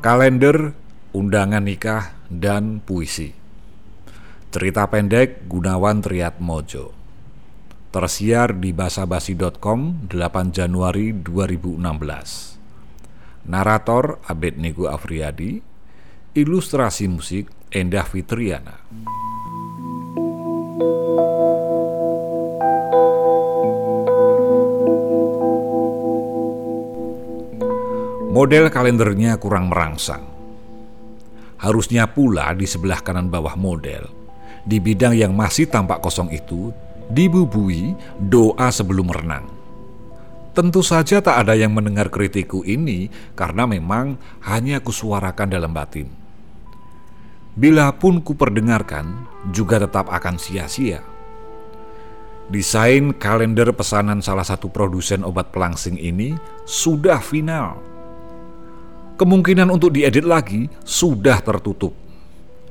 kalender, undangan nikah, dan puisi. Cerita pendek Gunawan Triat Mojo. Tersiar di basabasi.com 8 Januari 2016. Narator Abed Nego Afriadi, ilustrasi musik Endah Fitriana. Model kalendernya kurang merangsang. Harusnya pula di sebelah kanan bawah model, di bidang yang masih tampak kosong itu, dibubui doa sebelum renang. Tentu saja tak ada yang mendengar kritikku ini karena memang hanya kusuarakan dalam batin. Bila pun ku perdengarkan, juga tetap akan sia-sia. Desain kalender pesanan salah satu produsen obat pelangsing ini sudah final kemungkinan untuk diedit lagi sudah tertutup.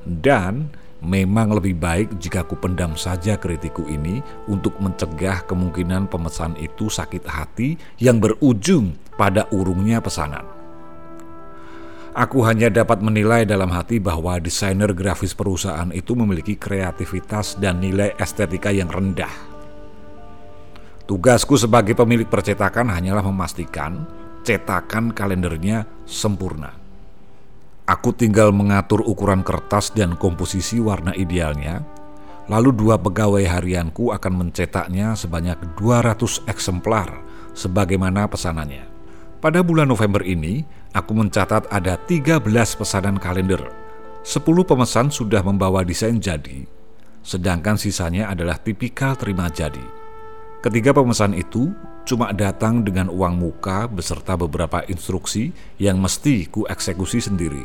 Dan memang lebih baik jika ku pendam saja kritiku ini untuk mencegah kemungkinan pemesan itu sakit hati yang berujung pada urungnya pesanan. Aku hanya dapat menilai dalam hati bahwa desainer grafis perusahaan itu memiliki kreativitas dan nilai estetika yang rendah. Tugasku sebagai pemilik percetakan hanyalah memastikan cetakan kalendernya sempurna. Aku tinggal mengatur ukuran kertas dan komposisi warna idealnya, lalu dua pegawai harianku akan mencetaknya sebanyak 200 eksemplar sebagaimana pesanannya. Pada bulan November ini, aku mencatat ada 13 pesanan kalender. 10 pemesan sudah membawa desain jadi, sedangkan sisanya adalah tipikal terima jadi. Ketiga pemesan itu cuma datang dengan uang muka beserta beberapa instruksi yang mesti ku eksekusi sendiri.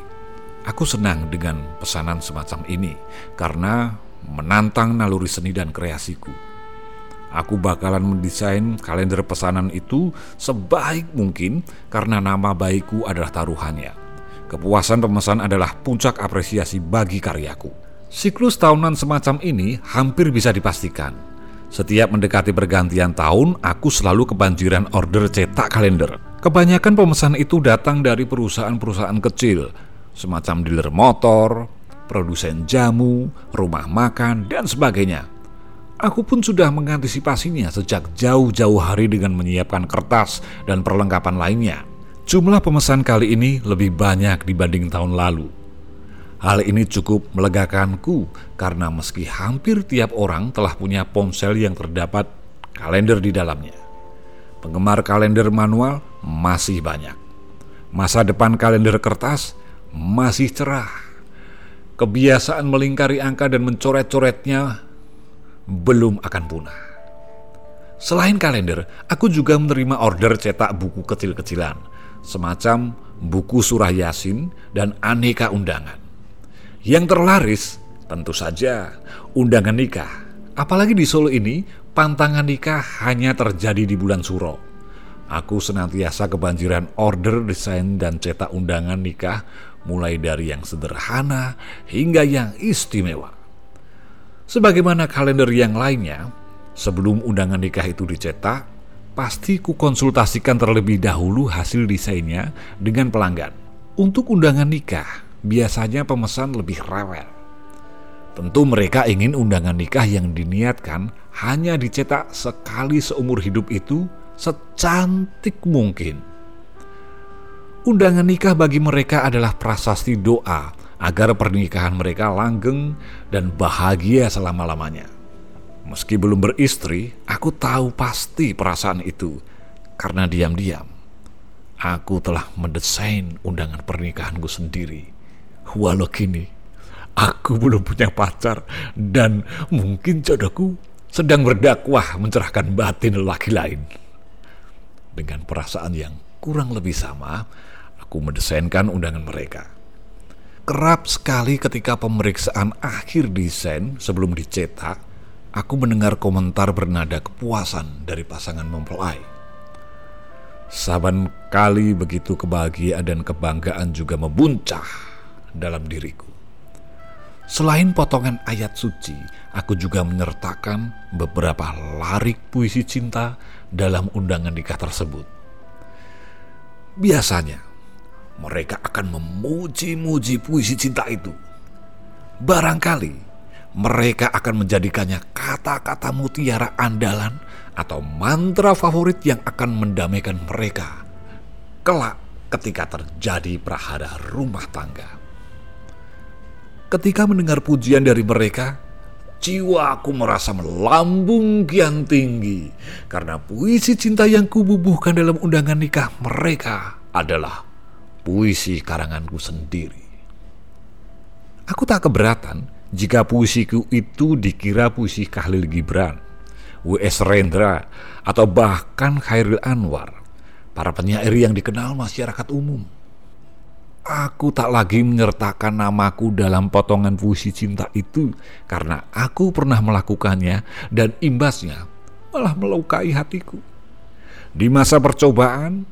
Aku senang dengan pesanan semacam ini karena menantang naluri seni dan kreasiku. Aku bakalan mendesain kalender pesanan itu sebaik mungkin karena nama baikku adalah taruhannya. Kepuasan pemesan adalah puncak apresiasi bagi karyaku. Siklus tahunan semacam ini hampir bisa dipastikan setiap mendekati pergantian tahun, aku selalu kebanjiran order cetak kalender. Kebanyakan pemesan itu datang dari perusahaan-perusahaan kecil, semacam dealer motor, produsen jamu, rumah makan, dan sebagainya. Aku pun sudah mengantisipasinya sejak jauh-jauh hari dengan menyiapkan kertas dan perlengkapan lainnya. Jumlah pemesan kali ini lebih banyak dibanding tahun lalu. Hal ini cukup melegakanku karena meski hampir tiap orang telah punya ponsel yang terdapat kalender di dalamnya. Penggemar kalender manual masih banyak. Masa depan kalender kertas masih cerah. Kebiasaan melingkari angka dan mencoret-coretnya belum akan punah. Selain kalender, aku juga menerima order cetak buku kecil-kecilan, semacam buku surah yasin dan aneka undangan. Yang terlaris tentu saja undangan nikah. Apalagi di Solo ini, pantangan nikah hanya terjadi di bulan Suro. Aku senantiasa kebanjiran order desain dan cetak undangan nikah mulai dari yang sederhana hingga yang istimewa. Sebagaimana kalender yang lainnya, sebelum undangan nikah itu dicetak, pasti ku konsultasikan terlebih dahulu hasil desainnya dengan pelanggan. Untuk undangan nikah, biasanya pemesan lebih rewel. Tentu mereka ingin undangan nikah yang diniatkan hanya dicetak sekali seumur hidup itu secantik mungkin. Undangan nikah bagi mereka adalah prasasti doa agar pernikahan mereka langgeng dan bahagia selama-lamanya. Meski belum beristri, aku tahu pasti perasaan itu karena diam-diam aku telah mendesain undangan pernikahanku sendiri walau kini aku belum punya pacar dan mungkin jodohku sedang berdakwah mencerahkan batin lelaki lain. Dengan perasaan yang kurang lebih sama, aku mendesainkan undangan mereka. Kerap sekali ketika pemeriksaan akhir desain sebelum dicetak, aku mendengar komentar bernada kepuasan dari pasangan mempelai. Saban kali begitu kebahagiaan dan kebanggaan juga membuncah dalam diriku. Selain potongan ayat suci, aku juga menyertakan beberapa larik puisi cinta dalam undangan nikah tersebut. Biasanya, mereka akan memuji-muji puisi cinta itu. Barangkali mereka akan menjadikannya kata-kata mutiara andalan atau mantra favorit yang akan mendamaikan mereka kelak ketika terjadi prahara rumah tangga. Ketika mendengar pujian dari mereka, jiwaku merasa melambung kian tinggi karena puisi cinta yang kububuhkan dalam undangan nikah mereka adalah puisi karanganku sendiri. Aku tak keberatan jika puisiku itu dikira puisi Khalil Gibran, W.S. Rendra, atau bahkan Khairil Anwar, para penyair yang dikenal masyarakat umum. Aku tak lagi menyertakan namaku dalam potongan puisi cinta itu karena aku pernah melakukannya dan imbasnya malah melukai hatiku. Di masa percobaan,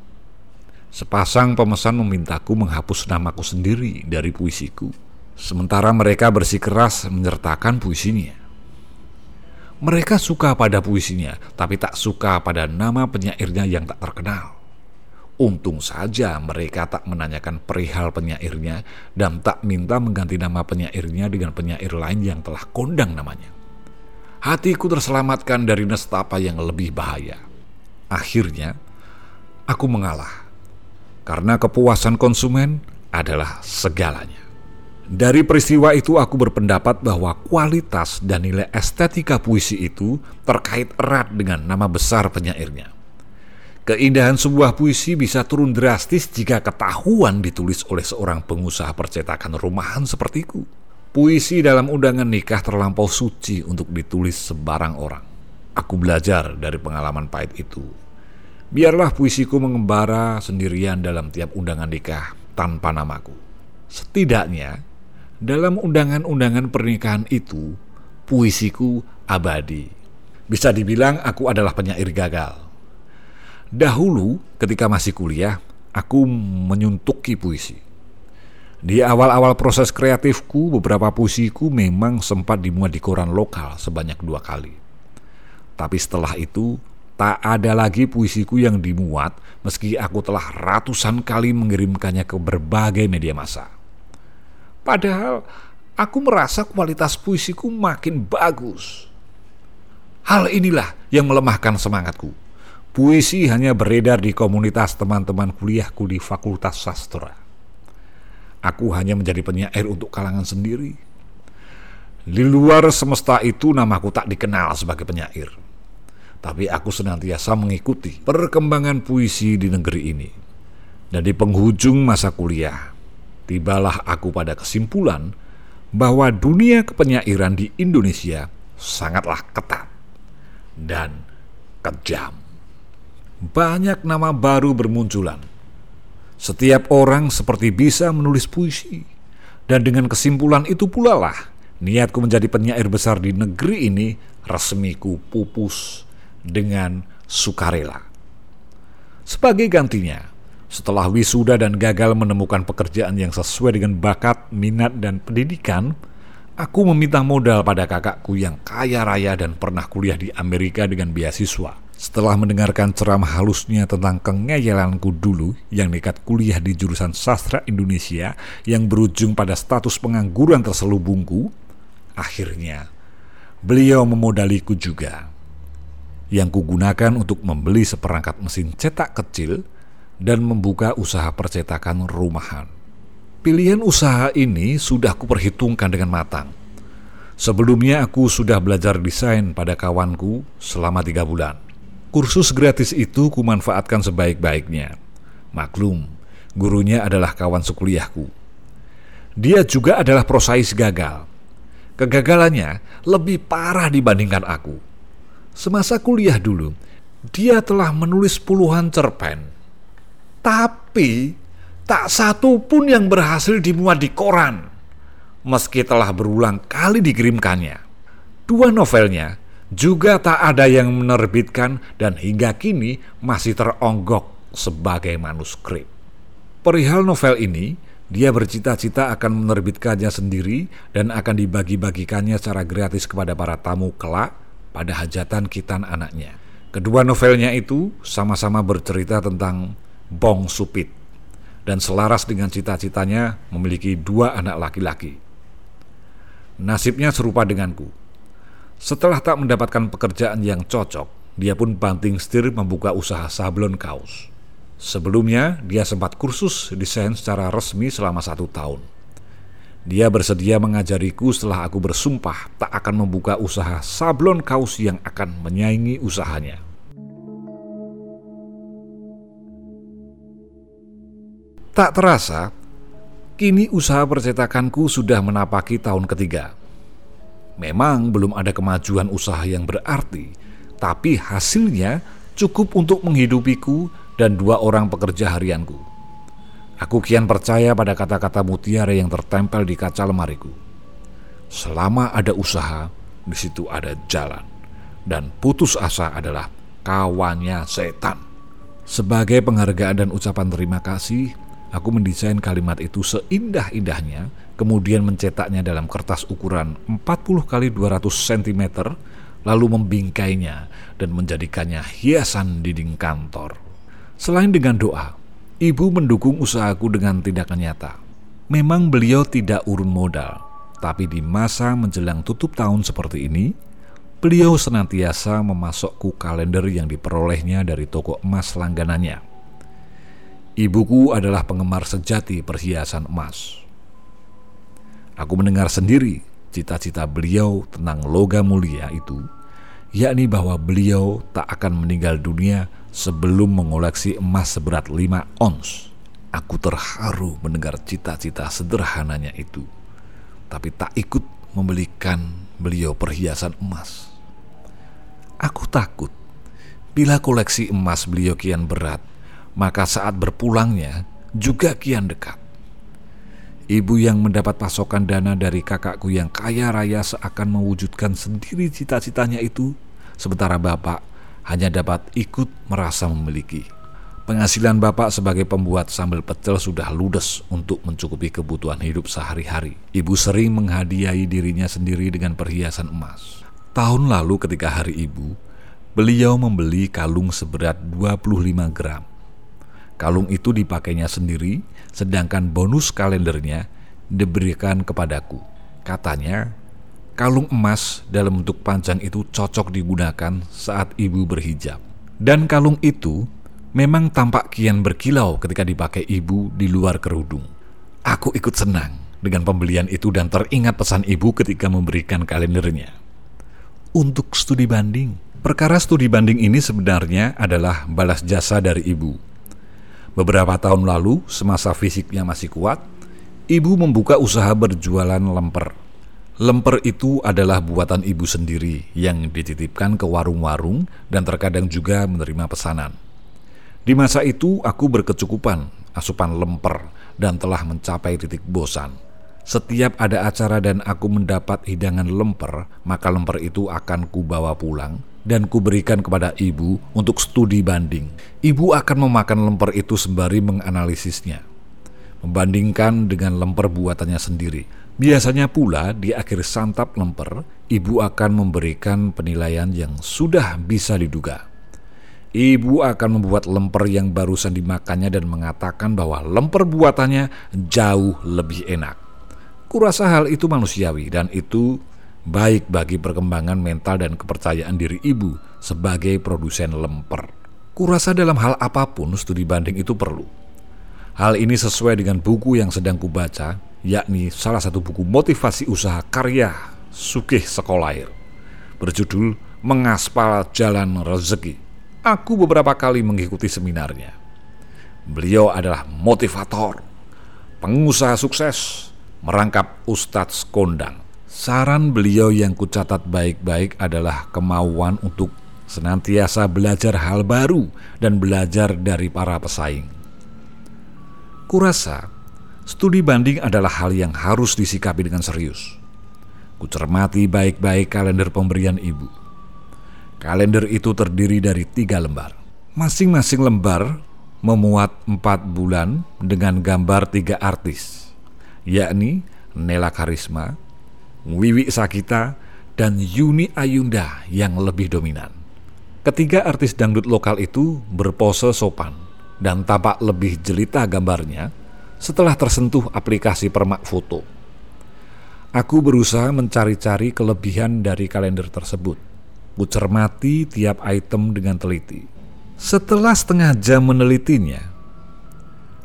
sepasang pemesan memintaku menghapus namaku sendiri dari puisiku, sementara mereka bersikeras menyertakan puisinya. Mereka suka pada puisinya, tapi tak suka pada nama penyairnya yang tak terkenal. Untung saja mereka tak menanyakan perihal penyairnya dan tak minta mengganti nama penyairnya dengan penyair lain yang telah kondang namanya. Hatiku terselamatkan dari nestapa yang lebih bahaya. Akhirnya, aku mengalah. Karena kepuasan konsumen adalah segalanya. Dari peristiwa itu aku berpendapat bahwa kualitas dan nilai estetika puisi itu terkait erat dengan nama besar penyairnya. Keindahan sebuah puisi bisa turun drastis jika ketahuan ditulis oleh seorang pengusaha percetakan rumahan sepertiku. Puisi dalam undangan nikah terlampau suci untuk ditulis sebarang orang. Aku belajar dari pengalaman pahit itu. Biarlah puisiku mengembara sendirian dalam tiap undangan nikah tanpa namaku. Setidaknya, dalam undangan-undangan pernikahan itu, puisiku abadi. Bisa dibilang aku adalah penyair gagal Dahulu ketika masih kuliah, aku menyuntuki puisi. Di awal-awal proses kreatifku, beberapa puisiku memang sempat dimuat di koran lokal sebanyak dua kali. Tapi setelah itu, tak ada lagi puisiku yang dimuat meski aku telah ratusan kali mengirimkannya ke berbagai media massa. Padahal aku merasa kualitas puisiku makin bagus. Hal inilah yang melemahkan semangatku Puisi hanya beredar di komunitas teman-teman kuliahku di Fakultas Sastra. Aku hanya menjadi penyair untuk kalangan sendiri. Di luar semesta itu namaku tak dikenal sebagai penyair. Tapi aku senantiasa mengikuti perkembangan puisi di negeri ini. Dan di penghujung masa kuliah, tibalah aku pada kesimpulan bahwa dunia kepenyairan di Indonesia sangatlah ketat dan kejam banyak nama baru bermunculan. Setiap orang seperti bisa menulis puisi. Dan dengan kesimpulan itu pula lah, niatku menjadi penyair besar di negeri ini resmiku pupus dengan sukarela. Sebagai gantinya, setelah wisuda dan gagal menemukan pekerjaan yang sesuai dengan bakat, minat, dan pendidikan, aku meminta modal pada kakakku yang kaya raya dan pernah kuliah di Amerika dengan beasiswa. Setelah mendengarkan ceramah halusnya tentang kengeyelanku dulu yang nekat kuliah di jurusan sastra Indonesia yang berujung pada status pengangguran terselubungku, akhirnya beliau memodaliku juga yang kugunakan untuk membeli seperangkat mesin cetak kecil dan membuka usaha percetakan rumahan. Pilihan usaha ini sudah kuperhitungkan dengan matang. Sebelumnya aku sudah belajar desain pada kawanku selama tiga bulan. Kursus gratis itu kumanfaatkan sebaik-baiknya. Maklum, gurunya adalah kawan sekuliahku. Dia juga adalah prosais gagal. Kegagalannya lebih parah dibandingkan aku. Semasa kuliah dulu, dia telah menulis puluhan cerpen. Tapi tak satu pun yang berhasil dimuat di koran. Meski telah berulang kali dikirimkannya. Dua novelnya juga tak ada yang menerbitkan dan hingga kini masih teronggok sebagai manuskrip. Perihal novel ini, dia bercita-cita akan menerbitkannya sendiri dan akan dibagi-bagikannya secara gratis kepada para tamu kelak pada hajatan kitan anaknya. Kedua novelnya itu sama-sama bercerita tentang Bong Supit, dan selaras dengan cita-citanya memiliki dua anak laki-laki. Nasibnya serupa denganku. Setelah tak mendapatkan pekerjaan yang cocok, dia pun banting setir membuka usaha sablon kaos. Sebelumnya, dia sempat kursus desain secara resmi selama satu tahun. Dia bersedia mengajariku setelah aku bersumpah tak akan membuka usaha sablon kaos yang akan menyaingi usahanya. Tak terasa, kini usaha percetakanku sudah menapaki tahun ketiga. Memang belum ada kemajuan usaha yang berarti, tapi hasilnya cukup untuk menghidupiku dan dua orang pekerja harianku. Aku kian percaya pada kata-kata mutiara yang tertempel di kaca lemariku. Selama ada usaha, di situ ada jalan. Dan putus asa adalah kawannya setan. Sebagai penghargaan dan ucapan terima kasih, Aku mendesain kalimat itu seindah-indahnya, kemudian mencetaknya dalam kertas ukuran 40 kali 200 cm, lalu membingkainya dan menjadikannya hiasan dinding kantor. Selain dengan doa, ibu mendukung usahaku dengan tindakan nyata. Memang beliau tidak urun modal, tapi di masa menjelang tutup tahun seperti ini, beliau senantiasa memasokku kalender yang diperolehnya dari toko emas langganannya Ibuku adalah penggemar sejati perhiasan emas. Aku mendengar sendiri cita-cita beliau tentang logam mulia itu, yakni bahwa beliau tak akan meninggal dunia sebelum mengoleksi emas seberat 5 ons. Aku terharu mendengar cita-cita sederhananya itu, tapi tak ikut membelikan beliau perhiasan emas. Aku takut bila koleksi emas beliau kian berat maka saat berpulangnya juga kian dekat. Ibu yang mendapat pasokan dana dari kakakku yang kaya raya seakan mewujudkan sendiri cita-citanya itu, sementara bapak hanya dapat ikut merasa memiliki. Penghasilan bapak sebagai pembuat sambal pecel sudah ludes untuk mencukupi kebutuhan hidup sehari-hari. Ibu sering menghadiahi dirinya sendiri dengan perhiasan emas. Tahun lalu ketika hari ibu, beliau membeli kalung seberat 25 gram Kalung itu dipakainya sendiri, sedangkan bonus kalendernya diberikan kepadaku. Katanya, kalung emas dalam bentuk panjang itu cocok digunakan saat ibu berhijab. Dan kalung itu memang tampak kian berkilau ketika dipakai ibu di luar kerudung. Aku ikut senang dengan pembelian itu dan teringat pesan ibu ketika memberikan kalendernya. Untuk studi banding, perkara studi banding ini sebenarnya adalah balas jasa dari ibu Beberapa tahun lalu, semasa fisiknya masih kuat, ibu membuka usaha berjualan lemper. Lemper itu adalah buatan ibu sendiri yang dititipkan ke warung-warung dan terkadang juga menerima pesanan. Di masa itu, aku berkecukupan asupan lemper dan telah mencapai titik bosan. Setiap ada acara dan aku mendapat hidangan lemper, maka lemper itu akan kubawa pulang dan kuberikan kepada ibu untuk studi banding. Ibu akan memakan lemper itu sembari menganalisisnya, membandingkan dengan lemper buatannya sendiri. Biasanya pula di akhir santap lemper, ibu akan memberikan penilaian yang sudah bisa diduga. Ibu akan membuat lemper yang barusan dimakannya dan mengatakan bahwa lemper buatannya jauh lebih enak. Kurasa hal itu manusiawi dan itu baik bagi perkembangan mental dan kepercayaan diri ibu sebagai produsen lemper. Kurasa dalam hal apa pun studi banding itu perlu. Hal ini sesuai dengan buku yang sedang kubaca, yakni salah satu buku motivasi usaha karya Sukih Sekolair, berjudul Mengaspal Jalan Rezeki. Aku beberapa kali mengikuti seminarnya. Beliau adalah motivator, pengusaha sukses, merangkap Ustadz Kondang Saran beliau yang kucatat baik-baik adalah kemauan untuk senantiasa belajar hal baru dan belajar dari para pesaing. Kurasa, studi banding adalah hal yang harus disikapi dengan serius. Kucermati baik-baik kalender pemberian ibu. Kalender itu terdiri dari tiga lembar. Masing-masing lembar memuat empat bulan dengan gambar tiga artis, yakni Nela Karisma, Wiwi Sakita, dan Yuni Ayunda yang lebih dominan. Ketiga artis dangdut lokal itu berpose sopan dan tampak lebih jelita gambarnya setelah tersentuh aplikasi permak foto. Aku berusaha mencari-cari kelebihan dari kalender tersebut. Ku cermati tiap item dengan teliti. Setelah setengah jam menelitinya,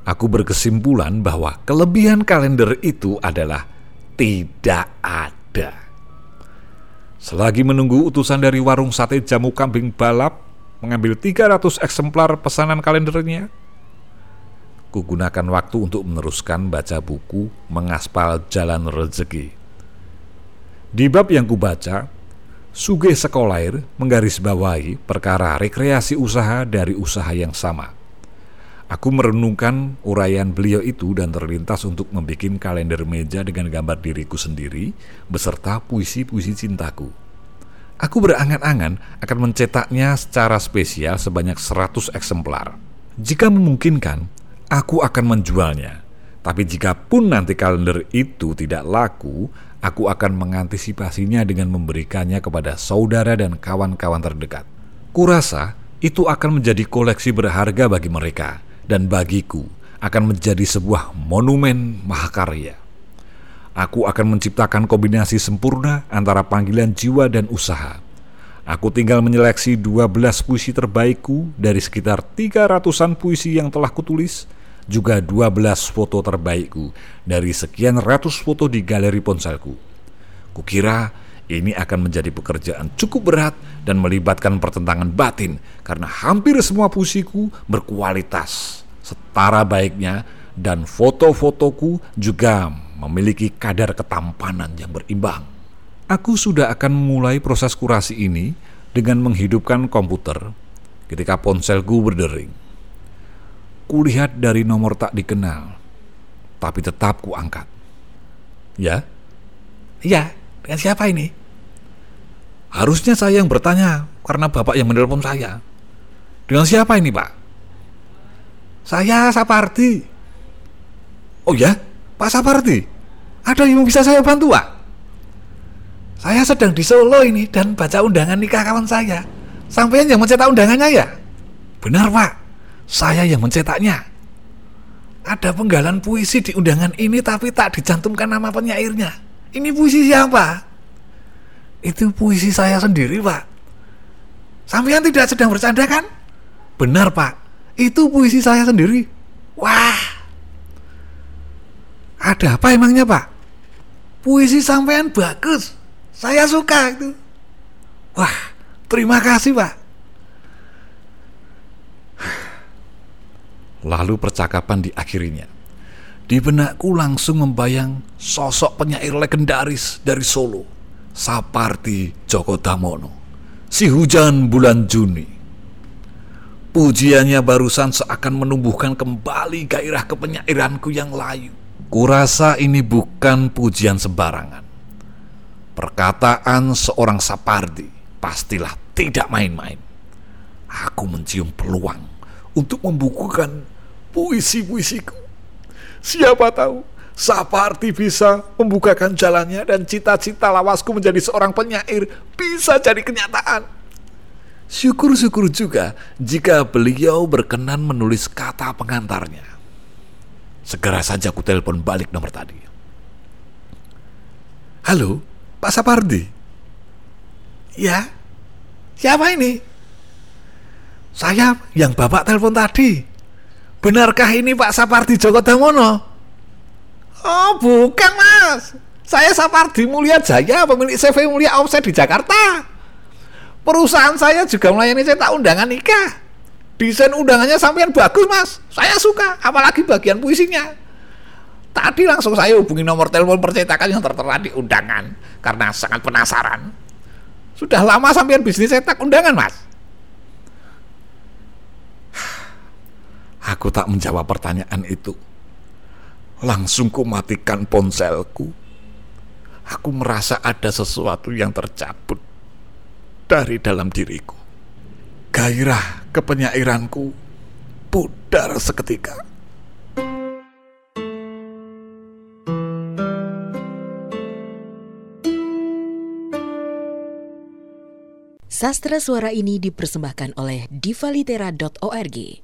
aku berkesimpulan bahwa kelebihan kalender itu adalah tidak ada. Selagi menunggu utusan dari warung sate jamu kambing balap mengambil 300 eksemplar pesanan kalendernya, kugunakan waktu untuk meneruskan baca buku Mengaspal Jalan Rezeki. Di bab yang kubaca, Sugih Sekolair menggarisbawahi perkara rekreasi usaha dari usaha yang sama. Aku merenungkan uraian beliau itu dan terlintas untuk membuat kalender meja dengan gambar diriku sendiri beserta puisi-puisi cintaku. Aku berangan-angan akan mencetaknya secara spesial sebanyak 100 eksemplar. Jika memungkinkan, aku akan menjualnya. Tapi jika pun nanti kalender itu tidak laku, aku akan mengantisipasinya dengan memberikannya kepada saudara dan kawan-kawan terdekat. Kurasa itu akan menjadi koleksi berharga bagi mereka dan bagiku akan menjadi sebuah monumen mahakarya. Aku akan menciptakan kombinasi sempurna antara panggilan jiwa dan usaha. Aku tinggal menyeleksi 12 puisi terbaikku dari sekitar 300-an puisi yang telah kutulis, juga 12 foto terbaikku dari sekian ratus foto di galeri ponselku. Kukira ini akan menjadi pekerjaan cukup berat dan melibatkan pertentangan batin karena hampir semua puisiku berkualitas setara baiknya dan foto-fotoku juga memiliki kadar ketampanan yang berimbang. Aku sudah akan mulai proses kurasi ini dengan menghidupkan komputer ketika ponselku berdering. Kulihat dari nomor tak dikenal, tapi tetap kuangkat. Ya? Ya, dengan siapa ini? Harusnya saya yang bertanya karena bapak yang menelpon saya. Dengan siapa ini pak? Saya Sapardi. Oh ya, Pak Sapardi. Ada yang bisa saya bantu pak? Saya sedang di Solo ini dan baca undangan nikah kawan saya. Sampai yang mencetak undangannya ya? Benar pak, saya yang mencetaknya. Ada penggalan puisi di undangan ini tapi tak dicantumkan nama penyairnya. Ini puisi siapa? Itu puisi saya sendiri, Pak. Sampean tidak sedang bercanda kan? Benar, Pak. Itu puisi saya sendiri. Wah. Ada apa emangnya, Pak? Puisi sampean bagus. Saya suka itu. Wah, terima kasih, Pak. Lalu percakapan diakhirinya. Di benakku langsung membayang sosok penyair legendaris dari Solo, Saparti Djoko Damono, si hujan bulan Juni. Pujiannya barusan seakan menumbuhkan kembali gairah kepenyairanku yang layu. Kurasa ini bukan pujian sembarangan. Perkataan seorang Sapardi pastilah tidak main-main. Aku mencium peluang untuk membukukan puisi-puisiku. Siapa tahu Saparti bisa membukakan jalannya dan cita-cita lawasku menjadi seorang penyair bisa jadi kenyataan. Syukur-syukur juga jika beliau berkenan menulis kata pengantarnya. Segera saja ku telepon balik nomor tadi. Halo, Pak Sapardi. Ya, siapa ini? Saya yang Bapak telepon tadi. Benarkah ini Pak Sapardi Djoko Damono? Oh, bukan, Mas. Saya Sapardi Mulia Jaya, pemilik CV Mulia Offset di Jakarta. Perusahaan saya juga melayani cetak undangan nikah. Desain undangannya sampean bagus, Mas. Saya suka, apalagi bagian puisinya. Tadi langsung saya hubungi nomor telepon percetakan yang tertera di undangan karena sangat penasaran. Sudah lama sampean bisnis cetak undangan, Mas? Aku tak menjawab pertanyaan itu. Langsung ku matikan ponselku. Aku merasa ada sesuatu yang tercabut dari dalam diriku. Gairah kepenyairanku pudar seketika. Sastra suara ini dipersembahkan oleh divalitera.org.